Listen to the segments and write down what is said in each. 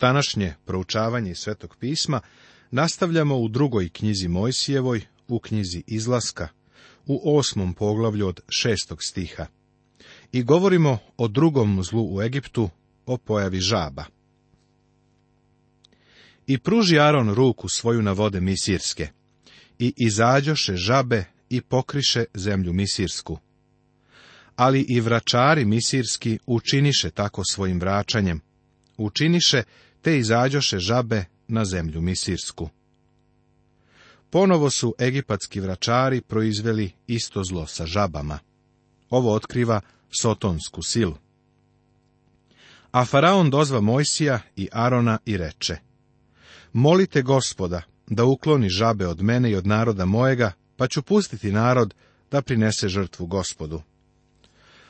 Današnje proučavanje Svetog pisma nastavljamo u drugoj knjizi Mojsijevoj, u knjizi Izlaska, u osmom poglavlju od šestog stiha. I govorimo o drugom zlu u Egiptu, o pojavi žaba. I pruži Aron ruku svoju na vode Misirske, i izađoše žabe i pokriše zemlju Misirsku. Ali i vračari Misirski učiniše tako svojim vračanjem, učiniše te izađoše žabe na zemlju Misirsku. Ponovo su egipatski vračari proizveli isto zlo sa žabama. Ovo otkriva sotonsku silu. A faraon dozva Mojsija i Arona i reče, Molite gospoda da ukloni žabe od mene i od naroda mojega, pa ću pustiti narod da prinese žrtvu gospodu.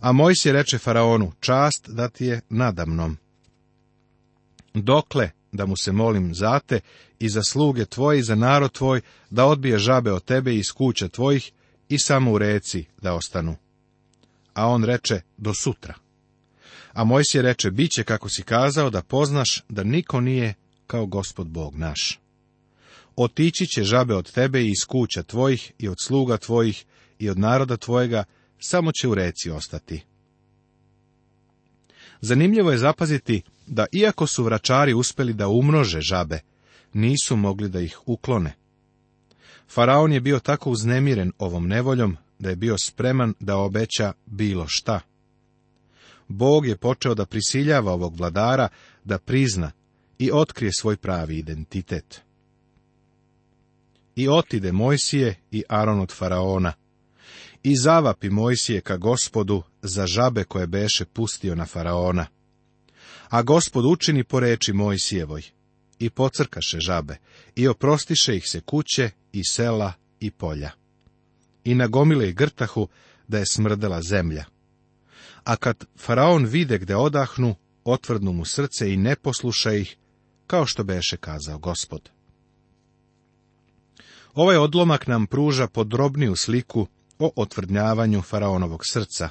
A Mojsije reče faraonu, čast da ti je nadamnom, Dokle, da mu se molim zate, i za sluge tvoje i za narod tvoj, da odbije žabe od tebe iz kuća tvojih i samo u reci da ostanu. A on reče, do sutra. A si reče, bit će kako si kazao da poznaš da niko nije kao gospod Bog naš. Otići će žabe od tebe i iz kuća tvojih i od sluga tvojih i od naroda tvojega, samo će u reci ostati. Zanimljivo je zapaziti da iako su vračari uspeli da umnože žabe, nisu mogli da ih uklone. Faraon je bio tako uznemiren ovom nevoljom da je bio spreman da obeća bilo šta. Bog je počeo da prisiljava ovog vladara da prizna i otkrije svoj pravi identitet. I otide Mojsije i Aron od Faraona. I zavapi Mojsije ka gospodu za žabe koje beše pustio na Faraona. A gospod učini po reči sjevoj, I pocrkaše žabe, i oprostiše ih se kuće, i sela, i polja. I nagomile i grtahu, da je smrdela zemlja. A kad faraon vide gde odahnu, otvrdnu mu srce i ne posluša ih, kao što beše kazao gospod. Ovaj odlomak nam pruža podrobniju sliku o otvrdnjavanju faraonovog srca,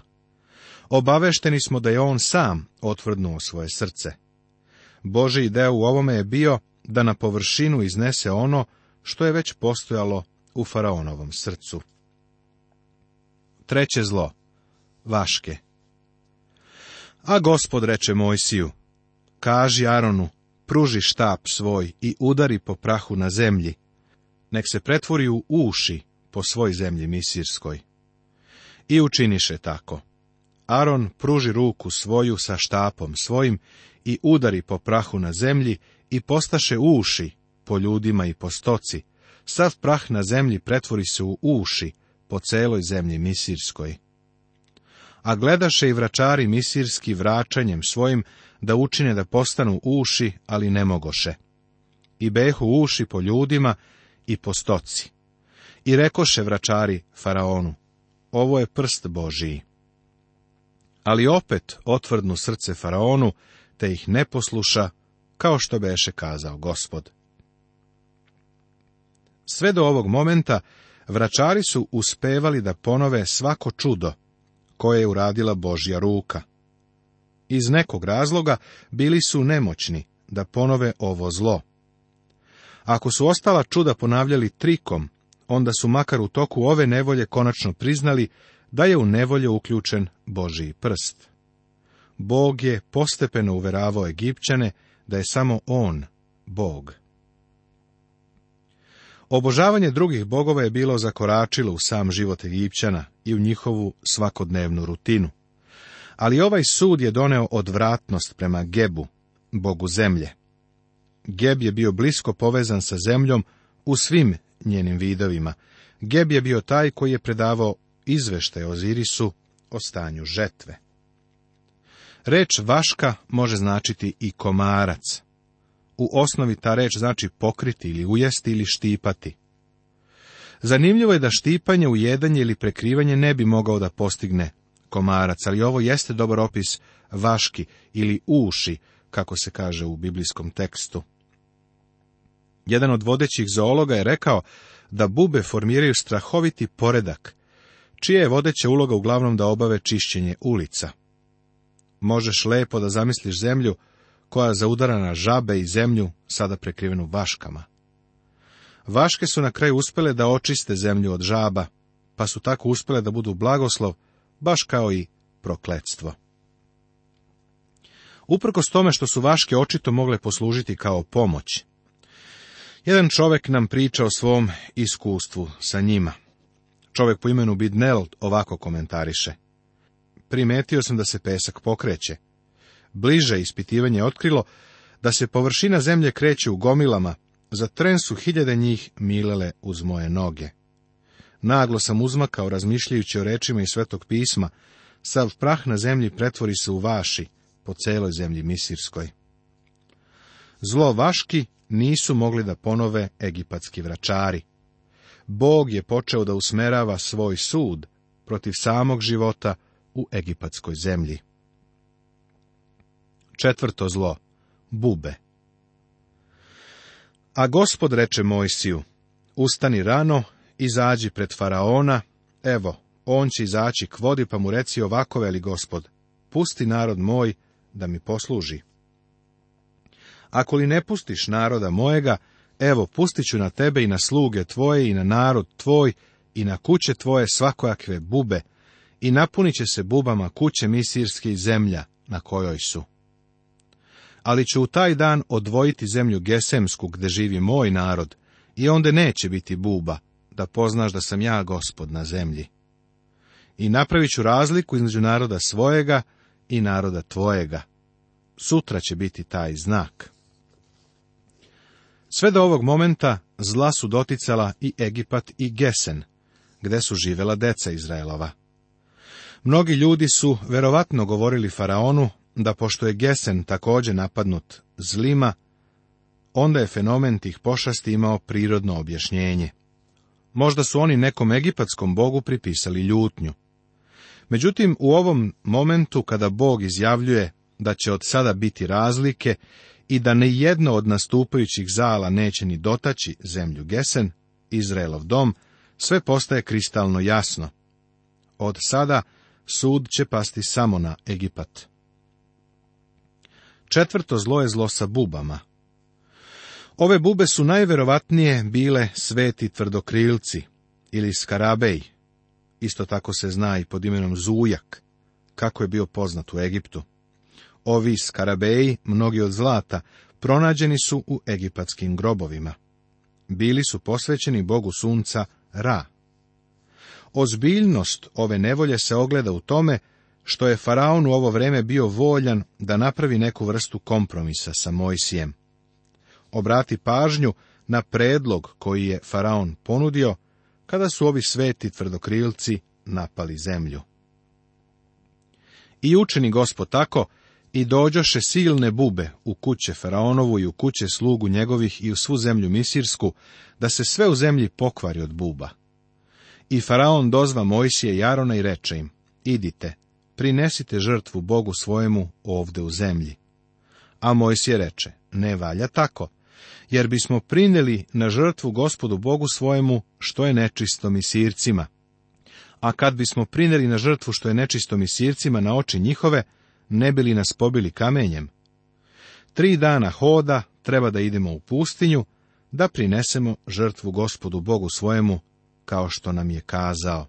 obavešteni smo da je on sam otvrdnuo svoje srce. Boži ideja u ovome je bio da na površinu iznese ono što je već postojalo u faraonovom srcu. Treće zlo. Vaške. A gospod reče Mojsiju, kaži Aronu, pruži štap svoj i udari po prahu na zemlji, nek se pretvori u uši po svoj zemlji misirskoj. I učiniše tako. Aron pruži ruku svoju sa štapom svojim i udari po prahu na zemlji i postaše uši po ljudima i po stoci. Sav prah na zemlji pretvori se u uši po celoj zemlji Misirskoj. A gledaše i vračari Misirski vračanjem svojim da učine da postanu uši, ali ne mogoše. I behu uši po ljudima i po stoci. I rekoše vračari faraonu, ovo je prst Božiji ali opet otvrdnu srce faraonu, te ih ne posluša, kao što beše kazao gospod. Sve do ovog momenta vračari su uspevali da ponove svako čudo koje je uradila Božja ruka. Iz nekog razloga bili su nemoćni da ponove ovo zlo. Ako su ostala čuda ponavljali trikom onda su makar u toku ove nevolje konačno priznali da je u nevolje uključen Božiji prst. Bog je postepeno uveravao Egipćane da je samo On, Bog. Obožavanje drugih bogova je bilo zakoračilo u sam život Egipćana i u njihovu svakodnevnu rutinu. Ali ovaj sud je doneo odvratnost prema Gebu, bogu zemlje. Geb je bio blisko povezan sa zemljom u svim njenim vidovima. Geb je bio taj koji je predavao o Zirisu o stanju žetve. Reč vaška može značiti i komarac. U osnovi ta reč znači pokriti ili ujesti ili štipati. Zanimljivo je da štipanje, ujedanje ili prekrivanje ne bi mogao da postigne komarac, ali ovo jeste dobar opis vaški ili uši, kako se kaže u biblijskom tekstu. Jedan od vodećih zoologa je rekao da bube formiraju strahoviti poredak, čija je vodeća uloga uglavnom da obave čišćenje ulica. Možeš lepo da zamisliš zemlju koja zaudara na žabe i zemlju sada prekrivenu vaškama. Vaške su na kraju uspele da očiste zemlju od žaba, pa su tako uspele da budu blagoslov, baš kao i prokletstvo. Uprkos tome što su vaške očito mogle poslužiti kao pomoć, jedan čovek nam priča o svom iskustvu sa njima. Čovek po imenu Bidnell ovako komentariše. Primetio sam da se pesak pokreće. Bliže ispitivanje otkrilo da se površina zemlje kreće u gomilama, za tren su hiljade njih milele uz moje noge. Naglo sam uzmakao, razmišljajući o rečima iz Svetog pisma, sav prah na zemlji pretvori se u vaši, po celoj zemlji Misirskoj. Zlo vaški nisu mogli da ponove egipatski vračari. Bog je počeo da usmerava svoj sud protiv samog života u egipatskoj zemlji. Četvrto zlo, bube. A gospod reče Mojsiju, ustani rano, izađi pred faraona, evo, on će izaći k vodi, pa mu reci ovako veli gospod, pusti narod moj da mi posluži. Ako li ne pustiš naroda mojega, evo, pustit ću na tebe i na sluge tvoje i na narod tvoj i na kuće tvoje svakojakve bube i napunit će se bubama kuće misirske i zemlja na kojoj su. Ali ću u taj dan odvojiti zemlju Gesemsku gde živi moj narod i onda neće biti buba, da poznaš da sam ja gospod na zemlji. I napravit ću razliku između naroda svojega i naroda tvojega. Sutra će biti taj znak. Sve do ovog momenta zla su doticala i Egipat i Gesen, gde su živela deca Izraelova. Mnogi ljudi su verovatno govorili faraonu da pošto je Gesen također napadnut zlima, onda je fenomen tih pošasti imao prirodno objašnjenje. Možda su oni nekom egipatskom bogu pripisali ljutnju. Međutim, u ovom momentu kada Bog izjavljuje da će od sada biti razlike i da ne jedno od nastupajućih zala neće ni dotaći zemlju Gesen, Izraelov dom, sve postaje kristalno jasno. Od sada sud će pasti samo na Egipat. Četvrto zlo je zlo sa bubama. Ove bube su najverovatnije bile sveti tvrdokrilci ili skarabej. Isto tako se zna i pod imenom Zujak, kako je bio poznat u Egiptu. Ovi skarabeji, mnogi od zlata, pronađeni su u egipatskim grobovima. Bili su posvećeni bogu sunca Ra. Ozbiljnost ove nevolje se ogleda u tome što je faraon u ovo vreme bio voljan da napravi neku vrstu kompromisa sa Mojsijem. Obrati pažnju na predlog koji je faraon ponudio kada su ovi sveti tvrdokrilci napali zemlju. I učeni gospod tako i dođoše silne bube u kuće Faraonovu i u kuće slugu njegovih i u svu zemlju Misirsku, da se sve u zemlji pokvari od buba. I Faraon dozva Mojsije Jarona i reče im, idite, prinesite žrtvu Bogu svojemu ovde u zemlji. A Mojsije reče, ne valja tako, jer bismo prineli na žrtvu gospodu Bogu svojemu što je nečisto misircima. A kad bismo prineli na žrtvu što je nečisto misircima na oči njihove, ne bi li nas pobili kamenjem. Tri dana hoda treba da idemo u pustinju, da prinesemo žrtvu gospodu Bogu svojemu, kao što nam je kazao.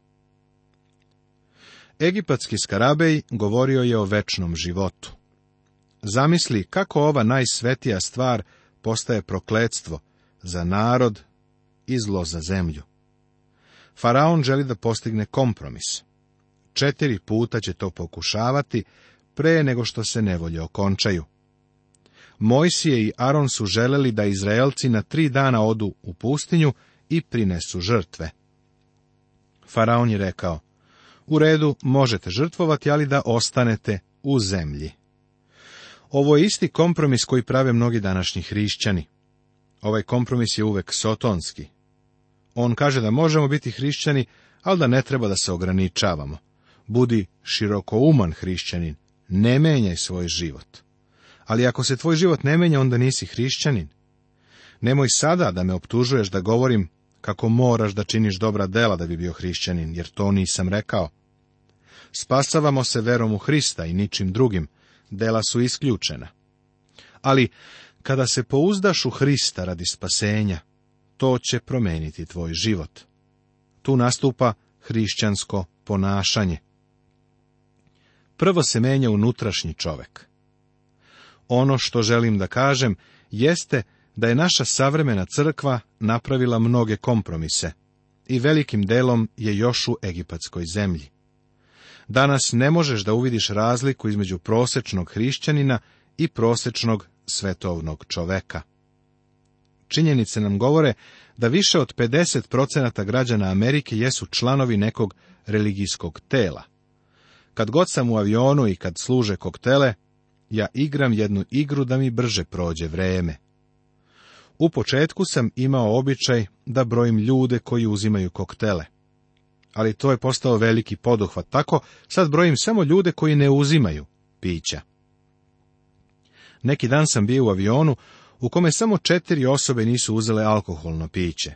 Egipatski skarabej govorio je o večnom životu. Zamisli kako ova najsvetija stvar postaje prokledstvo za narod i zlo za zemlju. Faraon želi da postigne kompromis. Četiri puta će to pokušavati pre nego što se nevolje okončaju. Mojsije i Aron su želeli da Izraelci na tri dana odu u pustinju i prinesu žrtve. Faraon je rekao, u redu možete žrtvovati, ali da ostanete u zemlji. Ovo je isti kompromis koji prave mnogi današnji hrišćani. Ovaj kompromis je uvek sotonski. On kaže da možemo biti hrišćani, ali da ne treba da se ograničavamo. Budi širokouman hrišćanin, ne menjaj svoj život. Ali ako se tvoj život ne menja, onda nisi hrišćanin. Nemoj sada da me optužuješ da govorim kako moraš da činiš dobra dela da bi bio hrišćanin, jer to nisam rekao. Spasavamo se verom u Hrista i ničim drugim, dela su isključena. Ali, kada se pouzdaš u Hrista radi spasenja, to će promeniti tvoj život. Tu nastupa hrišćansko ponašanje. Prvo se menja unutrašnji čovek. Ono što želim da kažem jeste da je naša savremena crkva napravila mnoge kompromise i velikim delom je još u egipatskoj zemlji. Danas ne možeš da uvidiš razliku između prosečnog hrišćanina i prosečnog svetovnog čoveka. Činjenice nam govore da više od 50% građana Amerike jesu članovi nekog religijskog tela. Kad god sam u avionu i kad služe koktele, ja igram jednu igru da mi brže prođe vreme. U početku sam imao običaj da brojim ljude koji uzimaju koktele. Ali to je postao veliki poduhvat, tako sad brojim samo ljude koji ne uzimaju pića. Neki dan sam bio u avionu u kome samo četiri osobe nisu uzele alkoholno piće.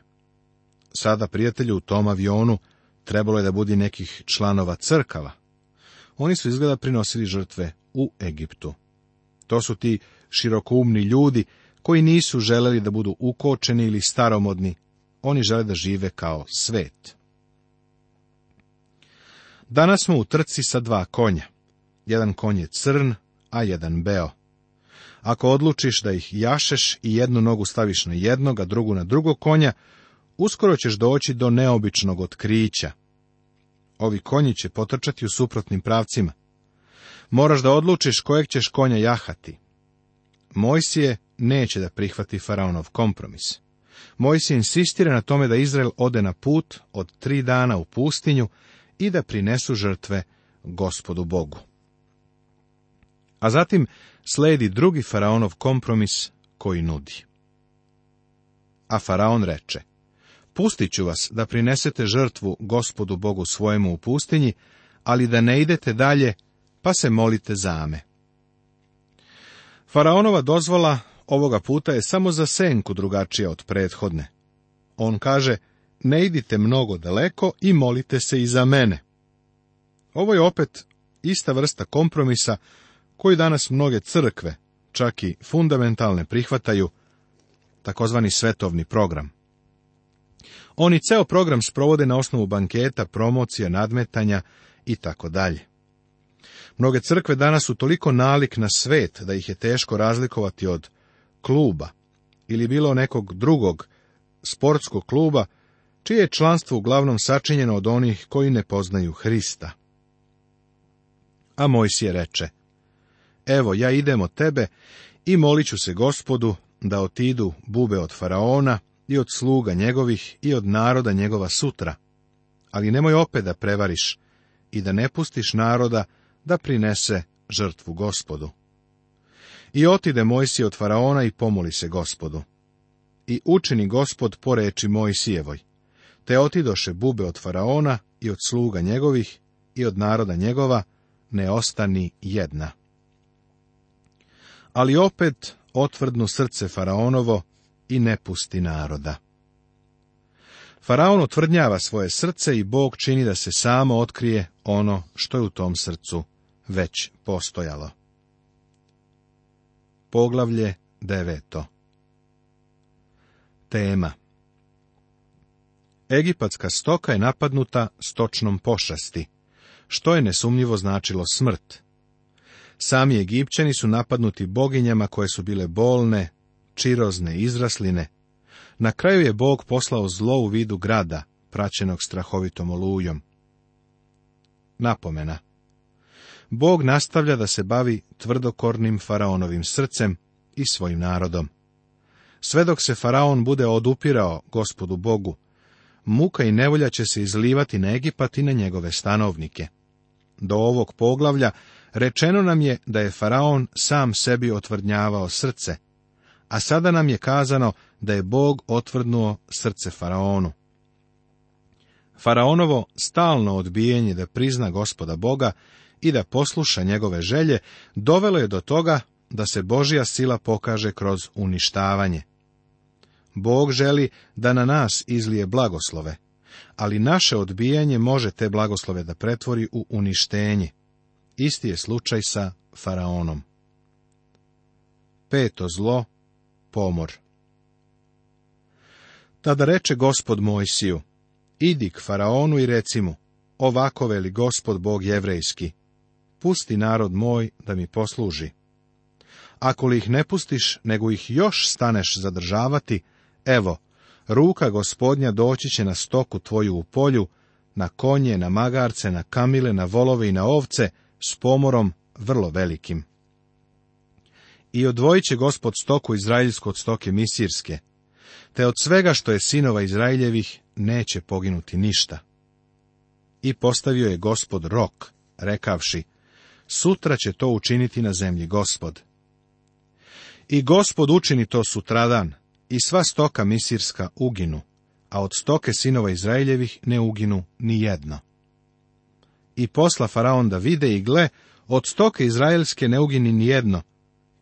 Sada prijatelju u tom avionu trebalo je da budi nekih članova crkava, oni su izgleda prinosili žrtve u Egiptu. To su ti širokoumni ljudi koji nisu želeli da budu ukočeni ili staromodni. Oni žele da žive kao svet. Danas smo u trci sa dva konja. Jedan konj je crn, a jedan beo. Ako odlučiš da ih jašeš i jednu nogu staviš na jednog, a drugu na drugo konja, uskoro ćeš doći do neobičnog otkrića, ovi konji će potrčati u suprotnim pravcima. Moraš da odlučiš kojeg ćeš konja jahati. Mojsije neće da prihvati faraonov kompromis. Mojsije insistira na tome da Izrael ode na put od tri dana u pustinju i da prinesu žrtve gospodu Bogu. A zatim sledi drugi faraonov kompromis koji nudi. A faraon reče, Pustit ću vas da prinesete žrtvu gospodu Bogu svojemu u pustinji, ali da ne idete dalje, pa se molite za me. Faraonova dozvola ovoga puta je samo za senku drugačija od prethodne. On kaže, ne idite mnogo daleko i molite se i za mene. Ovo je opet ista vrsta kompromisa koji danas mnoge crkve, čak i fundamentalne, prihvataju, takozvani svetovni program. Oni ceo program sprovode na osnovu banketa, promocija, nadmetanja i tako dalje. Mnoge crkve danas su toliko nalik na svet da ih je teško razlikovati od kluba ili bilo nekog drugog sportskog kluba, čije je članstvo uglavnom sačinjeno od onih koji ne poznaju Hrista. A Mojsije reče, evo ja idem od tebe i molit ću se gospodu da otidu bube od faraona i od sluga njegovih i od naroda njegova sutra. Ali nemoj opet da prevariš i da ne pustiš naroda da prinese žrtvu gospodu. I otide Mojsije od faraona i pomoli se gospodu. I učini gospod po reči Mojsijevoj. Te otidoše bube od faraona i od sluga njegovih i od naroda njegova, ne ostani jedna. Ali opet otvrdnu srce faraonovo i ne pusti naroda. Faraon otvrdnjava svoje srce i Bog čini da se samo otkrije ono što je u tom srcu već postojalo. Poglavlje deveto Tema Egipatska stoka je napadnuta stočnom pošasti, što je nesumnjivo značilo smrt. Sami Egipćani su napadnuti boginjama koje su bile bolne, čirozne izrasline. Na kraju je Bog poslao zlo u vidu grada, praćenog strahovitom olujom. Napomena Bog nastavlja da se bavi tvrdokornim faraonovim srcem i svojim narodom. Sve dok se faraon bude odupirao gospodu Bogu, muka i nevolja će se izlivati na Egipat i na njegove stanovnike. Do ovog poglavlja rečeno nam je da je faraon sam sebi otvrdnjavao srce, a sada nam je kazano da je Bog otvrdnuo srce Faraonu. Faraonovo stalno odbijanje da prizna gospoda Boga i da posluša njegove želje, dovelo je do toga da se Božja sila pokaže kroz uništavanje. Bog želi da na nas izlije blagoslove, ali naše odbijanje može te blagoslove da pretvori u uništenje. Isti je slučaj sa Faraonom. Peto zlo pomor. Tada reče gospod Mojsiju, idi k faraonu i reci mu, ovako veli gospod Bog jevrejski, pusti narod moj da mi posluži. Ako li ih ne pustiš, nego ih još staneš zadržavati, evo, ruka gospodnja doći će na stoku tvoju u polju, na konje, na magarce, na kamile, na volove i na ovce, s pomorom vrlo velikim i odvojit će gospod stoku izraeljsku od stoke misirske, te od svega što je sinova Izraeljevih neće poginuti ništa. I postavio je gospod rok, rekavši, sutra će to učiniti na zemlji gospod. I gospod učini to sutradan, i sva stoka misirska uginu, a od stoke sinova Izraeljevih ne uginu ni jedno. I posla faraon da vide i gle, od stoke izraelske ne ugini ni jedno,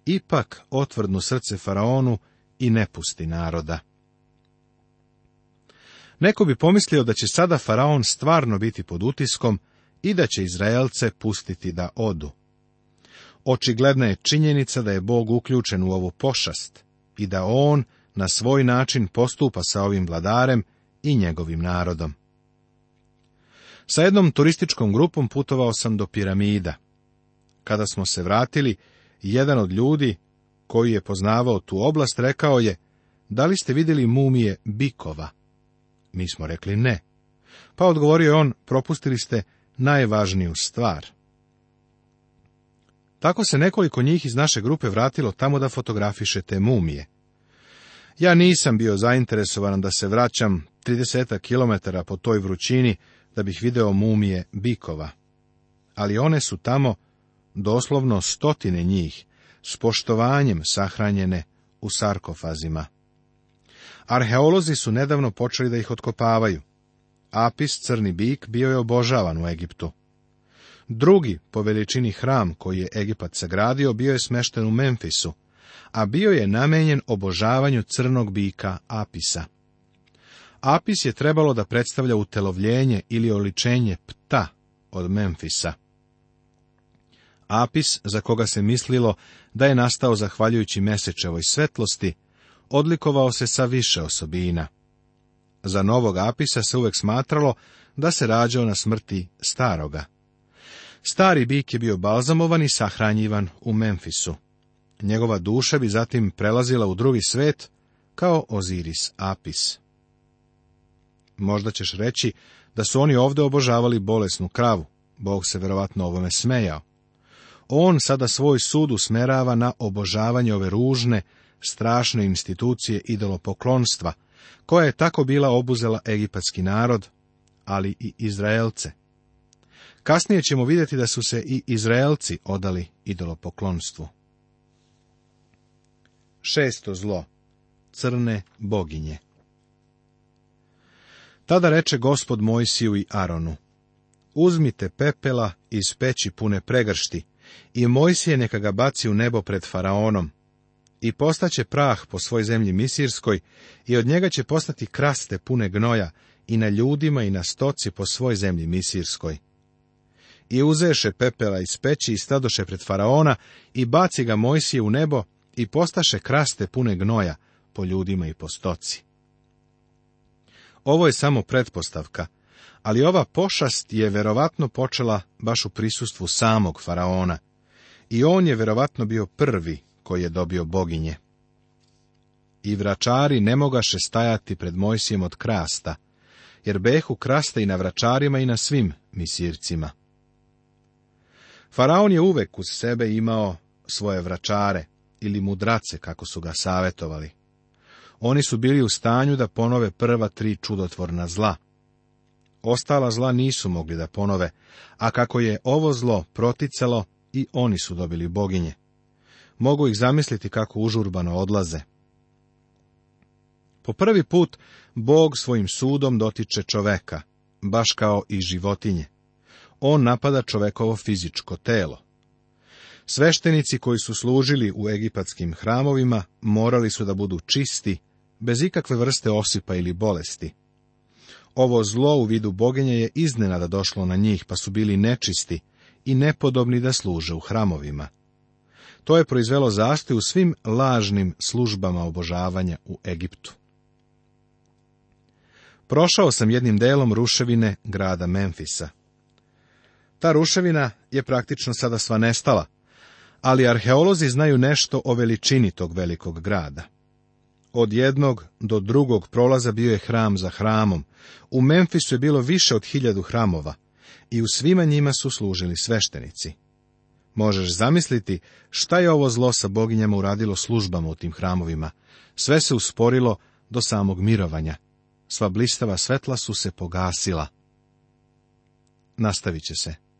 ipak otvrdnu srce faraonu i ne pusti naroda. Neko bi pomislio da će sada faraon stvarno biti pod utiskom i da će Izraelce pustiti da odu. Očigledna je činjenica da je Bog uključen u ovu pošast i da on na svoj način postupa sa ovim vladarem i njegovim narodom. Sa jednom turističkom grupom putovao sam do piramida. Kada smo se vratili, jedan od ljudi koji je poznavao tu oblast rekao je, da li ste vidjeli mumije bikova? Mi smo rekli ne. Pa odgovorio je on, propustili ste najvažniju stvar. Tako se nekoliko njih iz naše grupe vratilo tamo da fotografiše te mumije. Ja nisam bio zainteresovan da se vraćam 30 km po toj vrućini da bih video mumije bikova. Ali one su tamo doslovno stotine njih, s poštovanjem sahranjene u sarkofazima. Arheolozi su nedavno počeli da ih otkopavaju. Apis crni bik bio je obožavan u Egiptu. Drugi po veličini hram koji je Egipat sagradio bio je smešten u Memfisu, a bio je namenjen obožavanju crnog bika Apisa. Apis je trebalo da predstavlja utelovljenje ili oličenje pta od Memfisa. Apis, za koga se mislilo da je nastao zahvaljujući mesečevoj svetlosti, odlikovao se sa više osobina. Za novog Apisa se uvek smatralo da se rađao na smrti staroga. Stari bik je bio balzamovan i sahranjivan u Memfisu. Njegova duša bi zatim prelazila u drugi svet kao Oziris Apis. Možda ćeš reći da su oni ovdje obožavali bolesnu kravu. Bog se verovatno ovome smejao. On sada svoj sud usmerava na obožavanje ove ružne, strašne institucije idolopoklonstva, koja je tako bila obuzela egipatski narod, ali i Izraelce. Kasnije ćemo vidjeti da su se i Izraelci odali idolopoklonstvu. Šesto zlo. Crne boginje. Tada reče gospod Mojsiju i Aronu, uzmite pepela iz peći pune pregršti i Mojsije neka ga baci u nebo pred faraonom. I postaće prah po svoj zemlji Misirskoj, i od njega će postati kraste pune gnoja, i na ljudima i na stoci po svoj zemlji Misirskoj. I uzeše pepela iz peći i stadoše pred faraona, i baci ga Mojsije u nebo, i postaše kraste pune gnoja po ljudima i po stoci. Ovo je samo pretpostavka, ali ova pošast je verovatno počela baš u prisustvu samog faraona i on je verovatno bio prvi koji je dobio boginje. I vračari ne mogaše stajati pred Mojsijem od krasta, jer behu krasta i na vračarima i na svim misircima. Faraon je uvek uz sebe imao svoje vračare ili mudrace, kako su ga savetovali. Oni su bili u stanju da ponove prva tri čudotvorna zla, ostala zla nisu mogli da ponove, a kako je ovo zlo proticalo, i oni su dobili boginje. Mogu ih zamisliti kako užurbano odlaze. Po prvi put, Bog svojim sudom dotiče čoveka, baš kao i životinje. On napada čovekovo fizičko telo. Sveštenici koji su služili u egipatskim hramovima morali su da budu čisti, bez ikakve vrste osipa ili bolesti. Ovo zlo u vidu boginje je iznenada došlo na njih, pa su bili nečisti i nepodobni da služe u hramovima. To je proizvelo zastoj u svim lažnim službama obožavanja u Egiptu. Prošao sam jednim delom ruševine grada Memfisa. Ta ruševina je praktično sada sva nestala, ali arheolozi znaju nešto o veličini tog velikog grada. Od jednog do drugog prolaza bio je hram za hramom. U Memfisu je bilo više od hiljadu hramova i u svima njima su služili sveštenici. Možeš zamisliti šta je ovo zlo sa boginjama uradilo službama u tim hramovima. Sve se usporilo do samog mirovanja. Sva blistava svetla su se pogasila. Nastavit će se.